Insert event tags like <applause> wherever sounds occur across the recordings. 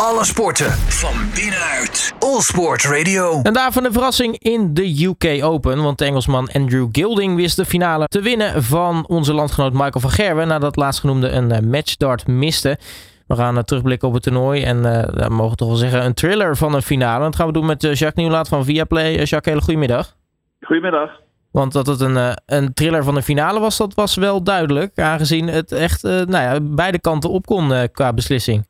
Alle sporten van binnenuit. All Sport Radio. En daarvan de verrassing in de UK Open. Want de Engelsman Andrew Gilding wist de finale te winnen van onze landgenoot Michael van Gerwen. Nadat laatstgenoemde een eh, matchstart miste. We gaan uh, terugblikken op het toernooi. En uh, we mogen toch wel zeggen een thriller van een finale. Dat gaan we doen met Jacques Nieuwlaat van Viaplay. Jacques, hele goedemiddag. Goedemiddag. Want dat het een, een thriller van een finale was, dat was wel duidelijk. Aangezien het echt nou ja, beide kanten op kon qua beslissing.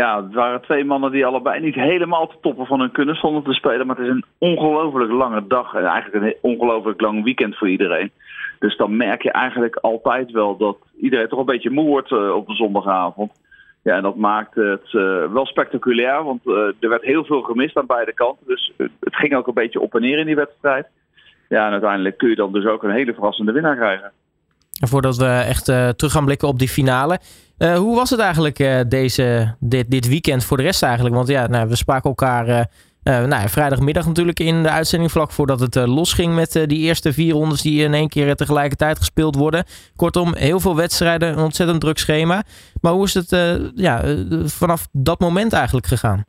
Ja, het waren twee mannen die allebei niet helemaal te toppen van hun kunnen stonden te spelen. Maar het is een ongelooflijk lange dag en eigenlijk een ongelooflijk lang weekend voor iedereen. Dus dan merk je eigenlijk altijd wel dat iedereen toch een beetje moe wordt uh, op de zondagavond. Ja, en dat maakt het uh, wel spectaculair, want uh, er werd heel veel gemist aan beide kanten. Dus het ging ook een beetje op en neer in die wedstrijd. Ja, en uiteindelijk kun je dan dus ook een hele verrassende winnaar krijgen. Voordat we echt terug gaan blikken op die finale. Uh, hoe was het eigenlijk uh, deze, dit, dit weekend voor de rest eigenlijk? Want ja, nou, we spraken elkaar uh, nou, vrijdagmiddag natuurlijk in de uitzending vlak voordat het losging met die eerste vier rondes die in één keer tegelijkertijd gespeeld worden. Kortom, heel veel wedstrijden, een ontzettend druk schema. Maar hoe is het ja, vanaf dat moment eigenlijk gegaan?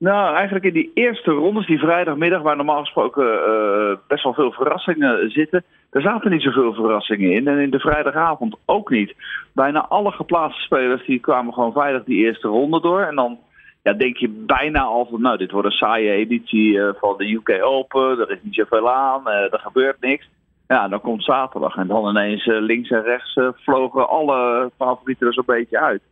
Nou, eigenlijk in die eerste rondes, die vrijdagmiddag, waar normaal gesproken uh, best wel veel verrassingen zitten, er zaten niet zoveel verrassingen in. En in de vrijdagavond ook niet. Bijna alle geplaatste spelers die kwamen gewoon veilig die eerste ronde door. En dan ja, denk je bijna al van, nou, dit wordt een saaie editie uh, van de UK Open. Er is niet zoveel aan, uh, er gebeurt niks. Ja, dan komt zaterdag en dan ineens links en rechts vlogen alle favorieten er zo'n beetje uit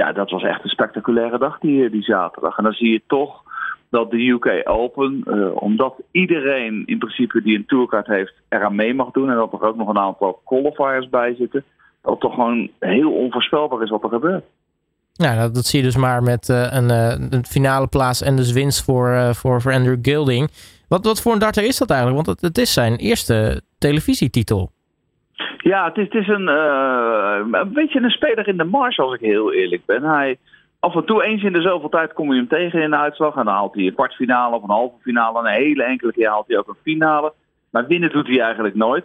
ja, dat was echt een spectaculaire dag die, die zaterdag. En dan zie je toch dat de UK Open, uh, omdat iedereen in principe die een tourkaart heeft eraan mee mag doen en dat er ook nog een aantal qualifiers bij zitten, dat het toch gewoon heel onvoorspelbaar is wat er gebeurt. Ja, dat, zie je dus maar met uh, een, een, finale plaats en dus winst voor, voor, voor Andrew Gilding. Wat, wat voor een darter is dat eigenlijk? Want het, het is zijn eerste televisietitel. Ja, het is, het is een, uh, een beetje een speler in de mars, als ik heel eerlijk ben. Hij, af en toe eens in de zoveel tijd kom je hem tegen in de uitslag. En dan haalt hij een kwartfinale of een halve finale. En een hele enkele keer haalt hij ook een finale. Maar winnen doet hij eigenlijk nooit.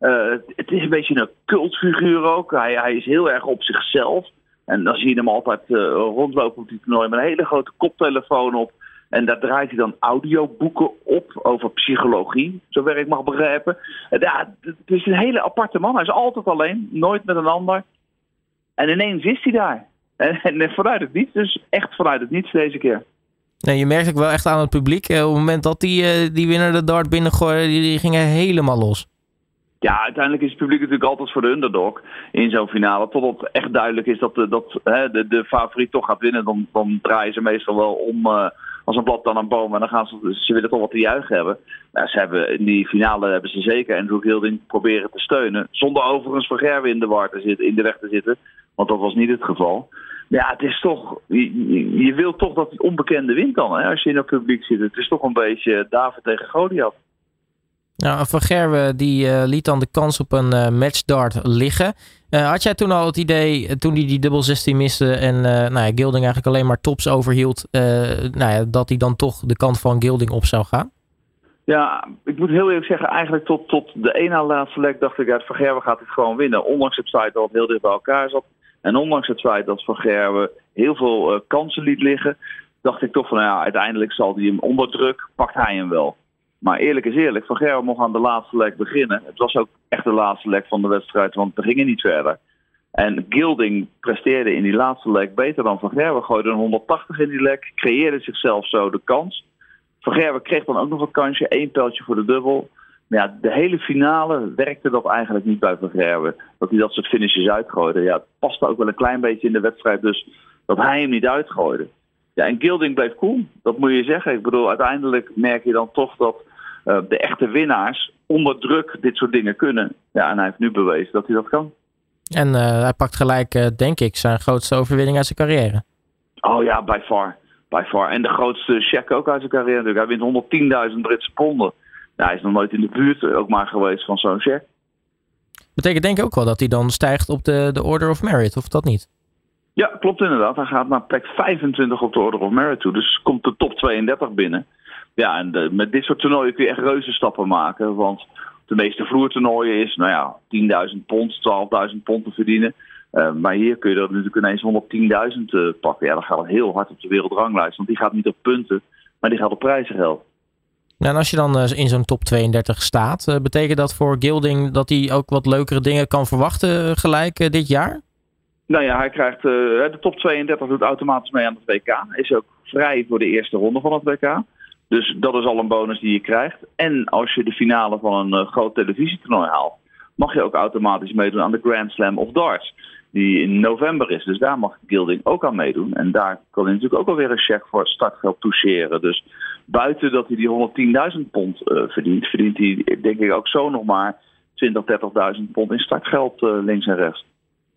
Uh, het is een beetje een cultfiguur ook. Hij, hij is heel erg op zichzelf. En dan zie je hem altijd uh, rondlopen op die toernooi met een hele grote koptelefoon op. En daar draait hij dan audioboeken op over psychologie, zover ik mag begrijpen. Ja, het is een hele aparte man. Hij is altijd alleen, nooit met een ander. En ineens is hij daar. <laughs> En, en vanuit het niets, dus echt vanuit het niets deze keer. Nee, je merkt ook wel echt aan het publiek. Eh, op het moment dat die, uh, die winnaar de dart binnengooide, die, die gingen helemaal los. Ja, uiteindelijk is het publiek natuurlijk altijd voor de underdog in zo'n finale. Totdat echt duidelijk is dat, de, dat hè, de, de favoriet toch gaat winnen. Dan, dan draaien ze meestal wel om, uh, als een blad dan een boom. En dan gaan ze, ze willen toch wat te juichen hebben. Nou, ze hebben, in die finale hebben ze zeker Andrew Gilding proberen te steunen. Zonder overigens Van Gerwen in de, war te zitten, in de weg te zitten. Want dat was niet het geval. Ja, het is toch. Je, je wilt toch dat het onbekende wint dan, hè, als je in het publiek zit. Het is toch een beetje David tegen Goliath. Nou, Van Gerwen die uh, liet dan de kans op een uh, matchdart liggen. Uh, had jij toen al het idee, toen hij die dubbel 16 miste en nou ja, Gilding eigenlijk alleen maar tops overhield, nou ja, dat hij dan toch de kant van Gilding op zou gaan? Ja, ik moet heel eerlijk zeggen, eigenlijk tot, tot de ene laatste lek dacht ik, uit Van Gerwen gaat het gewoon winnen. Ondanks het feit dat het heel dicht bij elkaar zat. En ondanks het feit dat Van Gerwen heel veel kansen liet liggen, dacht ik toch van, nou ja, uiteindelijk zal hij hem onder druk, pakt hij hem wel. Maar eerlijk is eerlijk, Van Gerwen mocht aan de laatste lek beginnen. Het was ook echt de laatste lek van de wedstrijd, want we gingen niet verder. En Gilding presteerde in die laatste lek beter dan Van Gerwen. Gooide een 180 in die lek, creëerde zichzelf zo de kans. Van Gerwen kreeg dan ook nog een kansje, één pijltje voor de dubbel. Maar ja, de hele finale werkte dat eigenlijk niet bij Van Gerwen. Dat hij dat soort finishes uitgooide. Ja, het paste ook wel een klein beetje in de wedstrijd, dus dat hij hem niet uitgooide. Ja, en Gilding bleef cool. Dat moet je zeggen. Ik bedoel, uiteindelijk merk je dan toch dat uh, de echte winnaars onder druk dit soort dingen kunnen. Ja, en hij heeft nu bewezen dat hij dat kan. En uh, hij pakt gelijk, uh, denk ik, zijn grootste overwinning uit zijn carrière. Oh ja, by far. By far. En de grootste check ook uit zijn carrière natuurlijk. Hij wint 110.000 Britse ponden. Hij is nog nooit in de buurt ook maar geweest van zo'n check. Betekent denk ik ook wel dat hij dan stijgt op de, de Order of Merit, of dat niet? Ja, klopt inderdaad. Hij gaat naar plek 25 op de Order of Merit toe. Dus komt de top 32 binnen. Ja, en met dit soort toernooien kun je echt reuze stappen maken. Want de meeste vloertoernooien is, nou ja, 10.000 pond, 12.000 pond te verdienen. maar hier kun je er natuurlijk ineens 110.000 pakken. Ja, dan gaat het heel hard op de wereldranglijst. Want die gaat niet op punten, maar die gaat op prijzengeld. Nou, en als je dan in zo'n top 32 staat, betekent dat voor Gilding dat hij ook wat leukere dingen kan verwachten gelijk dit jaar? Nou ja, hij krijgt de top 32 doet automatisch mee aan het WK. Is ook vrij voor de eerste ronde van het WK. Dus dat is al een bonus die je krijgt. En als je de finale van een uh, groot televisietoernooi haalt, mag je ook automatisch meedoen aan de Grand Slam of Darts. Die in november is. Dus daar mag Gilding ook aan meedoen. En daar kan hij natuurlijk ook alweer een check voor startgeld toucheren. Dus buiten dat hij die 110.000 pond uh, verdient, verdient hij denk ik ook zo nog maar 20, 30.000 pond in startgeld links en rechts.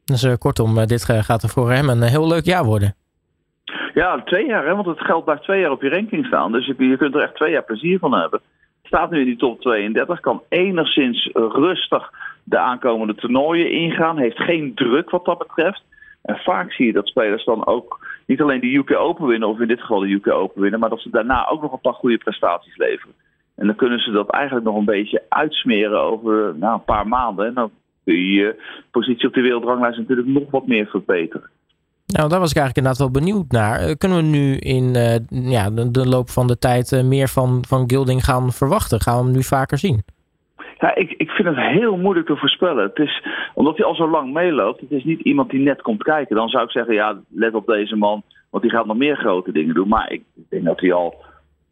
Dus kortom, dit gaat er voor hem een heel leuk jaar worden. Ja, twee jaar, hè? want het geld blijft twee jaar op je ranking staan. Dus je, je kunt er echt twee jaar plezier van hebben. Staat nu in die top 32, kan enigszins rustig de aankomende toernooien ingaan. Heeft geen druk wat dat betreft. En vaak zie je dat spelers dan ook niet alleen de UK Open winnen, of in dit geval de UK Open winnen, maar dat ze daarna ook nog een paar goede prestaties leveren. En dan kunnen ze dat eigenlijk nog een beetje uitsmeren over nou, een paar maanden. En dan kun je je positie op de wereldranglijst natuurlijk nog wat meer verbeteren. Nou, daar was ik eigenlijk inderdaad wel benieuwd naar. Eh, kunnen we nu in uh, ja, de, de, loop van de tijd uh, meer van, van Gilding gaan verwachten? Gaan we hem nu vaker zien? Ja, ik, ik vind het heel moeilijk te voorspellen. Het is, omdat hij al zo lang meeloopt, het is niet iemand die net komt kijken. Dan zou ik zeggen, ja, let op deze man, want die gaat nog meer grote dingen doen. Maar ik denk dat hij al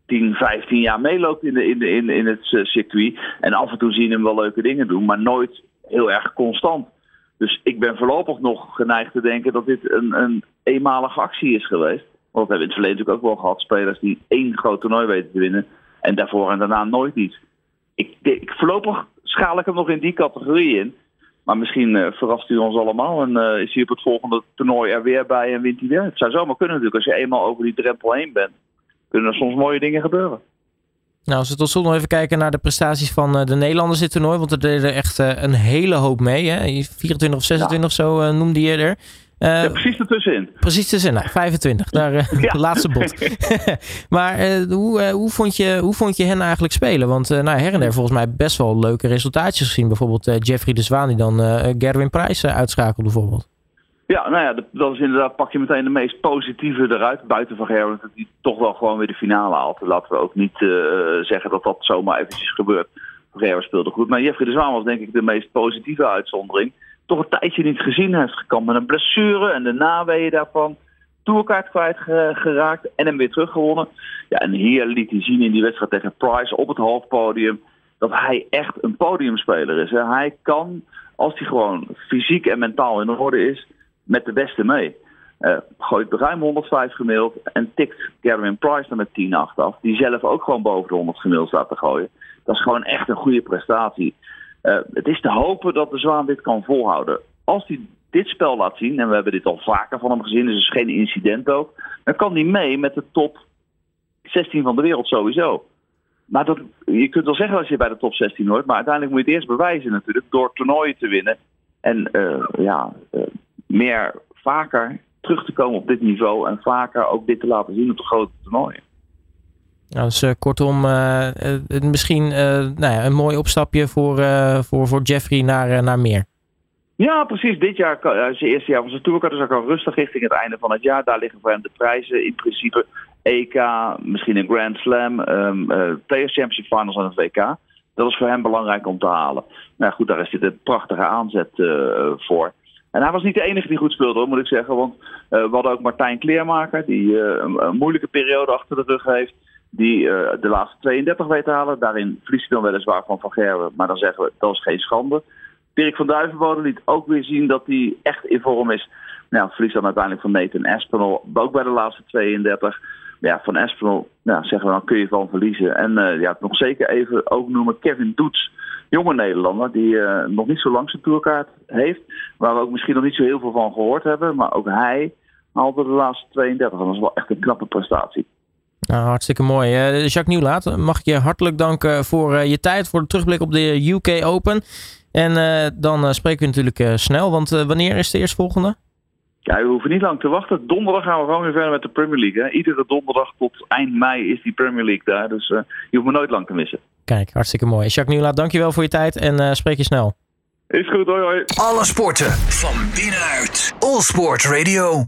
10, 15 jaar meeloopt in, de, in, de, in, in het circuit. En af en toe zien hem wel leuke dingen doen, maar nooit heel erg constant. Dus ik ben voorlopig nog geneigd te denken dat dit een, een eenmalige actie is geweest. Want we hebben in het verleden natuurlijk ook wel gehad spelers die één groot toernooi weten te winnen. En daarvoor en daarna nooit iets. Ik, ik, voorlopig schaal ik hem nog in die categorie in. Maar misschien uh, verrast hij ons allemaal en uh, is hij op het volgende toernooi er weer bij en wint hij weer. Het zou zomaar kunnen natuurlijk. Als je eenmaal over die drempel heen bent, kunnen er soms mooie dingen gebeuren. Nou, als we tot slot nog even kijken naar de prestaties van uh, de Nederlanders dit toernooi. Want er deden echt uh, een hele hoop mee. Hè? 24 of 26 ja. of zo uh, noemde je er. Ja, precies ertussenin. Precies ertussenin, nou, 25. Daar, ja. <laughs> de laatste bot. <laughs> maar hoe, hoe, vond je, hoe vond je hen eigenlijk spelen? Want nou, her en der volgens mij best wel leuke resultaatjes gezien. Bijvoorbeeld Jeffrey de Zwaan die dan Gerwin Price uitschakelde bijvoorbeeld. Ja, nou ja, dat is inderdaad, pak je meteen de meest positieve eruit. Buiten van Gerwin, dat hij toch wel gewoon weer de finale haalt. Laten we ook niet uh, zeggen dat dat zomaar eventjes gebeurt. Van speelde goed. Maar Jeffrey de Zwaan was denk ik de meest positieve uitzondering. Toch een tijdje niet gezien heeft gekampt met een blessure en de naweeën daarvan. Tourkaart kwijt geraakt en hem weer teruggewonnen. Ja, en hier liet hij zien in die wedstrijd tegen Price op het halfpodium dat hij echt een podiumspeler is. Hij kan, als hij gewoon fysiek en mentaal in orde is, met de beste mee. Uh, gooit ruim 105 gemiddeld en tikt Gavin Price dan met 10 8 af. Die zelf ook gewoon boven de 100 gemiddeld staat te gooien. Dat is gewoon echt een goede prestatie. Uh, het is te hopen dat de Zwaan dit kan volhouden. Als hij dit spel laat zien, en we hebben dit al vaker van hem gezien, dus het is geen incident ook. Dan kan hij mee met de top 16 van de wereld sowieso. Maar dat, je kunt wel zeggen als je bij de top 16 hoort, maar uiteindelijk moet je het eerst bewijzen natuurlijk door toernooien te winnen. En uh, ja, meer vaker terug te komen op dit niveau en vaker ook dit te laten zien op de grote toernooien. Nou, dus uh, kortom, uh, uh, misschien nou ja, een mooi opstapje voor, voor, voor Jeffrey naar, naar meer. Ja, precies. Dit jaar, zijn eerste jaar van zijn tour, dus ook al rustig richting het einde van het jaar. Daar liggen voor hem de prijzen. In principe EK, misschien een Grand Slam, um, Players Championship Finals en het WK. Dat is voor hem belangrijk om te halen. Nou goed, daar is dit een prachtige aanzet voor. En hij was niet de enige die goed speelde, moet ik zeggen. Want uh, we hadden ook Martijn Kleermaker, die uh, een, moeilijke periode achter de rug heeft. Die uh, de laatste 32 weet te halen. Daarin verliest hij dan weliswaar van Van Gerwen. Maar dan zeggen we, dat is geen schande. Dirk van Duivenbode liet ook weer zien dat hij echt in vorm is. Nou, verliest dan uiteindelijk van Nathan Espinol. Ook bij de laatste 32. Ja, van Espinol nou, zeggen we dan kun je van verliezen. En ja, nog zeker even ook noemen Kevin Doets jonge Nederlander die uh, nog niet zo lang zijn tourkaart heeft. Waar we ook misschien nog niet zo heel veel van gehoord hebben. Maar ook hij haalde de laatste 32. Dat is wel echt een knappe prestatie. Nou, hartstikke mooi. Uh, Jacques Nieuwlaat, mag ik je hartelijk danken voor uh, je tijd, voor de terugblik op de UK Open. En dan spreken we natuurlijk snel, want wanneer is de eerstvolgende? Ja, we hoeven niet lang te wachten. Donderdag gaan we gewoon weer verder met de Premier League. Hè. Iedere donderdag tot eind mei is die Premier League daar. Dus je hoeft me nooit lang te missen. Kijk, hartstikke mooi. Jacques Nieuwlaat, dankjewel voor je tijd en eh, spreek je snel. Is goed, hoi hoi. Alle sporten van binnenuit. All Sport Radio.